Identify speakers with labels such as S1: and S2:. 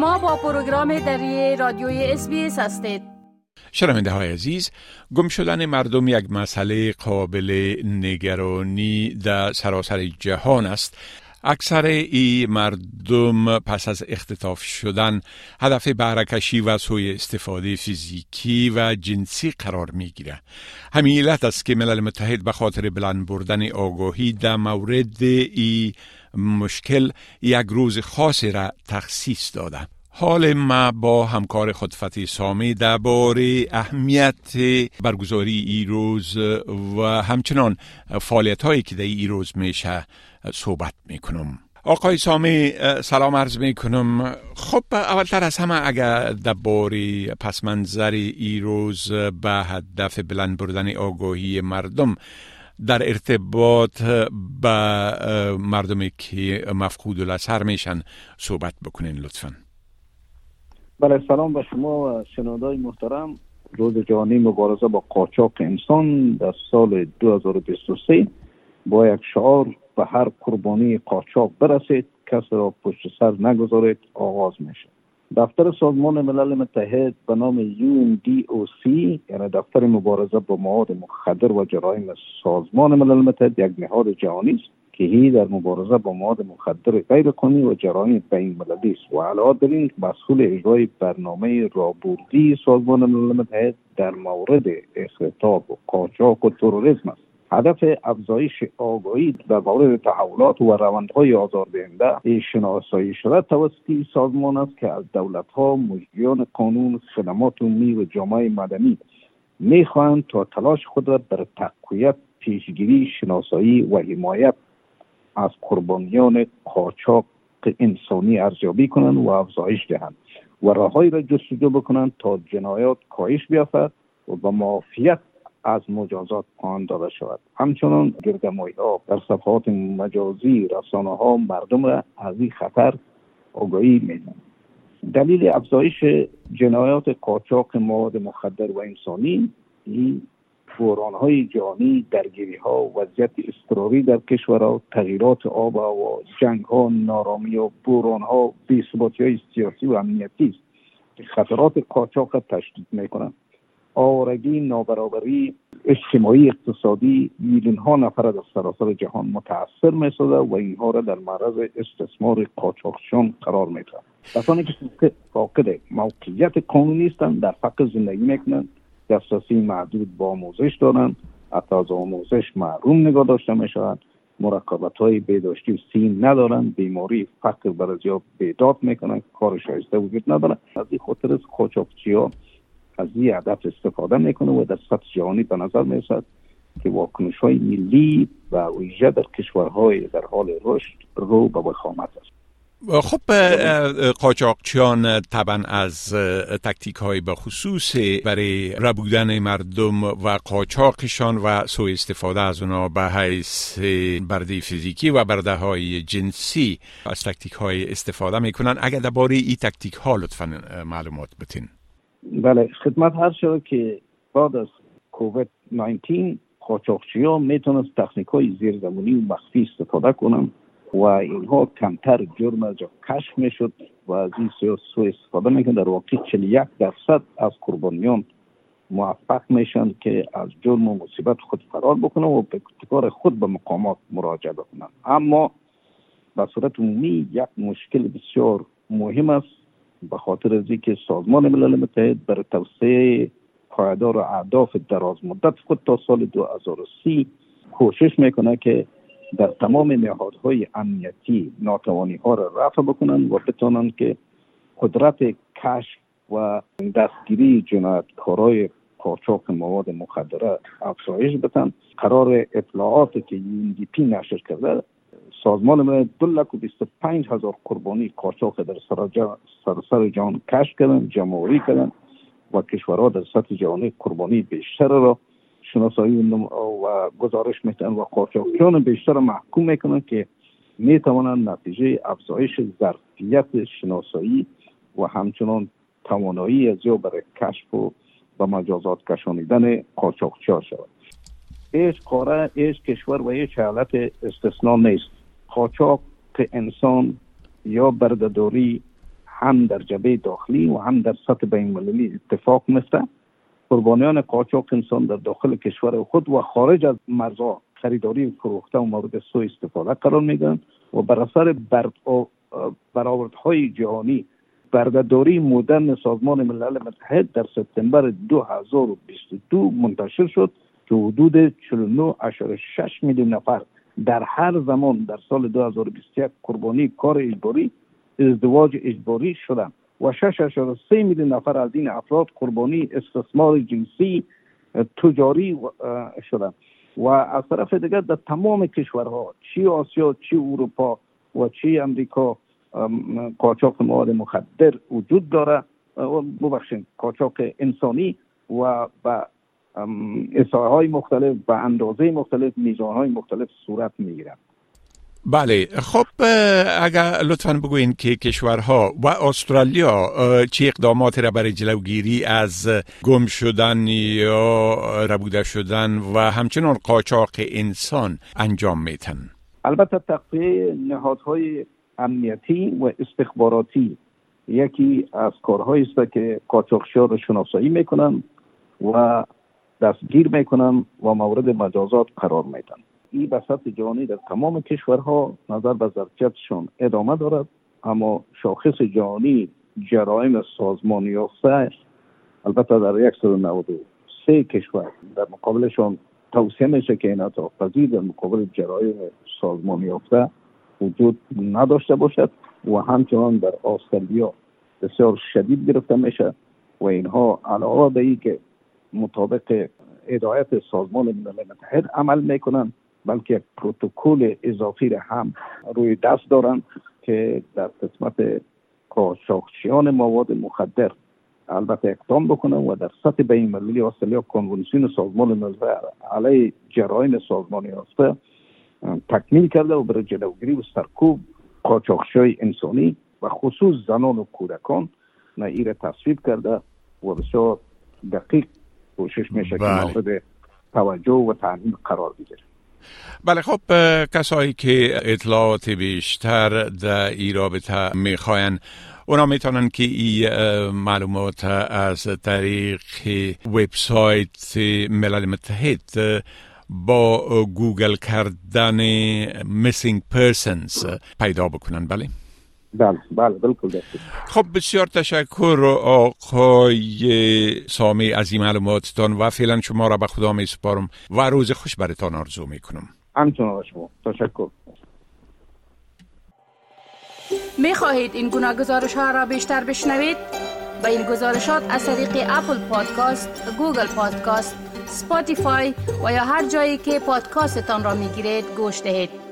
S1: شما با پروگرام دری رادیوی اس هستید.
S2: شنونده های عزیز گم شدن مردم یک مسئله قابل نگرانی در سراسر جهان است. اکثر ای مردم پس از اختطاف شدن هدف بهرکشی و سوی استفاده فیزیکی و جنسی قرار می گیره. همین علت است که ملل متحد به خاطر بلند بردن آگاهی در مورد ای مشکل یک روز خاصی را تخصیص داده. حال ما با همکار خود فتی سامی درباره اهمیت برگزاری ای روز و همچنان فعالیت هایی که در ای روز میشه صحبت می‌کنم. آقای سامی سلام عرض می کنم خب اولتر از همه اگر درباره پس منظر ای روز به هدف بلند بردن آگاهی مردم در ارتباط به مردمی که مفقود الاثر میشن صحبت بکنین لطفا.
S3: بله سلام به شما و شنوندای محترم. روز جهانی مبارزه با قاچاق انسان در سال 2023 با یک شعار به هر قربانی قاچاق برسید کس را پشت سر نگذارید آغاز میشه. دفتر سازمان ملل متحد به نام UNDOC یعنی دفتر مبارزه با مواد مخدر و جرایم سازمان ملل متحد یک نهاد جهانی است. هی در مبارزه با مواد مخدر غیر قانونی و جرایم بین المللی است و علاوه بر این مسئول اجرای برنامه رابوردی سازمان ملل متحد در مورد اختطاف و قاچاق و تروریسم است. هدف افزایش آگاهی در مورد تحولات و روندهای آزاردهنده شناسایی شده توسط سازمان است که از دولتها مجریان قانون خدمات عمومی و جامعه مدنی می‌خواهند تا تلاش خود را در تقویت پیشگیری شناسایی و حمایت از قربانیان قاچاق انسانی ارزیابی کنند و افزایش دهند و راههایی را جستجو بکنند تا جنایات کاهش بیافت و به معافیت از مجازات پایان داده شود. همچنان گردمایی ها در صفحات مجازی رسانه ها مردم را از این خطر آگاهی میدن دلیل افزایش جنایات قاچاق مواد مخدر و انسانی این بوران های جهانی درگیری ها وضعیت اضطراری در کشورها تغییرات آب و جنگ ها نارامی و بوران ها بیثباتی های سیاسی و امنیتی است که خطرات قاچاق تشدید می‌کنند. آورگی نابرابری اجتماعی اقتصادی میلیون ها نفر در سراسر جهان متاثر می و اینها را در معرض استثمار قاچاقچیان قرار می کسانی که فاقد موقعیت قانونی هستند در فقر زندگی می‌کنند. دسترسی محدود با آموزش دارند حتی از آموزش محروم نگاه داشته می شوند مراقبت های بهداشتی و سین ندارند بیماری فقر بر از بیداد می‌کنند کار شایسته وجود ندارند از این خاطر قاچاقچی ها از این هدف استفاده می‌کنه و در سطح جهانی به نظر می‌رسد که واکنش های ملی و ویژه در کشورهای در حال رشد رو به وخامت است.
S2: خب قاچاقچیان طبعا از تکتیک های به خصوص برای ربودن مردم و قاچاقشان و سوء استفاده از اونا به حیث برده فیزیکی و برده های جنسی از تکتیک های استفاده می‌کنن. اگر درباره این تکتیک ها لطفا معلومات بتین.
S3: بله خدمت هر شد که بعد از کووید 19 قاچاقچی ها می‌تونست تکنیک های زیرزمینی و مخفی استفاده کنن. و اینها کمتر جرم از کشف می‌شد و از این سو استفاده میکن در واقع 41 درصد از قربانیان موفق میشن که از جرم و مصیبت خود فرار بکنن و به ابتکار خود به مقامات مراجعه بکنن اما به صورت عمومی یک مشکل بسیار مهم است به خاطر از که سازمان ملل متحد بر توسعه پایدار و اهداف دراز مدت خود تا سال 2030 کوشش می‌کنه که در تمام نهادهای امنیتی ناتوانی ها را رفع بکنن و بتونن که قدرت کشف و دستگیری جنایتکارای قاچاق مواد مخدره افزایش بتن قرار اطلاعاتی که پی نشر کرده سازمان ملل دو لک و بیست پنج هزار قربانی قاچاق در سراسر جهان کشف کردن جمعوری کردن و کشورها در سطح جهانی قربانی بیشتر را شناسایی و گزارش میتن و قاچاقچیان بیشتر محکوم می‌کنن که می‌توانند نتیجه افزایش ظرفیت شناسایی و همچنان توانایی از یا برای کشف و به مجازات کشانیدن قاچاقچی ها شود. هیچ قاره هیچ کشور و هیچ حالت استثنا نیست. قاچاق انسان یا بردهداری هم در جبه داخلی و هم در سطح بین المللی اتفاق میفته قربانیان قاچاق انسان در داخل کشور خود و خارج از مرزها خریداری فروخته و مورد سوء استفاده قرار میگن و بر اثر برآوردهای جهانی بردهداری مدرن سازمان ملل متحد در سپتامبر 2022 منتشر شد که حدود 49.6 میلیون نفر در هر زمان در سال 2021 قربانی کار اجباری ازدواج اجباری شدند. و 6.3 میلیون نفر از این افراد قربانی استثمار جنسی تجاری شدند و از طرف دیگر در تمام کشورها چی آسیا چی اروپا و چی امریکا قاچاق مواد مخدر وجود داره. ببخشید قاچاق انسانی و به های مختلف به اندازه مختلف میزان های مختلف صورت می‌گیرند
S2: بله. خب اگر لطفا بگوین که کشورها و استرالیا چه اقداماتی را برای جلوگیری از گم شدن یا ربوده شدن و همچنان قاچاق انسان انجام میتن؟
S3: البته تقویه نهادهای امنیتی و استخباراتی یکی از کارهایی است که قاچاقچیان را شناسایی می‌کنن و دستگیر می‌کنن و مورد مجازات قرار میدن. این به سطح جهانی در تمام کشورها نظر به ظرفیتشان ادامه دارد. اما شاخص جهانی جرایم سازمانی یافته البته در 193 کشور در مقابلشان توصیه میشه که این پذیر در مقابل جرایم سازمانی یافته وجود نداشته باشد و همچنان در استرالیا بسیار شدید گرفته میشه و اینها علاوه به که مطابق هدایت سازمان ملل متحد عمل می‌کنن بلکه یک پروتکل اضافی را هم روی دست دارن که در قسمت قاچاقچیان مواد مخدر البته اقدام بکنن و در سطح بین المللی استرالیا کنونسیون سازمان ملل علیه جرایم سازمانی یافته تکمیل کرده و برای جلوگیری و سرکوب قاچاقچی انسانی و خصوص زنان و کودکان نه تصویب کرده و بسیار دقیق کوشش میشه که بله. مورد توجه و تعمیم قرار بگیره
S2: بله خب کسایی که اطلاعات بیشتر در ای رابطه می‌خواین اونا می‌تونن که این معلومات از طریق وبسایت ملل متحد با گوگل کردن missing persons پیدا بکنن. بله.
S3: بله بله بالکل
S2: خب بسیار تشکر آقای سامی از این معلوماتتان و فعلا شما را به خدا می سپارم و روز خوش برتان آرزو می کنم
S3: همچنان شما تشکر
S1: می خواهید این گونه گزارش ها را بیشتر بشنوید؟ با این گزارشات از طریق Apple Podcast، Google Podcast، Spotify و یا هر جایی که پادکاستتان را می گیرید گوش دهید.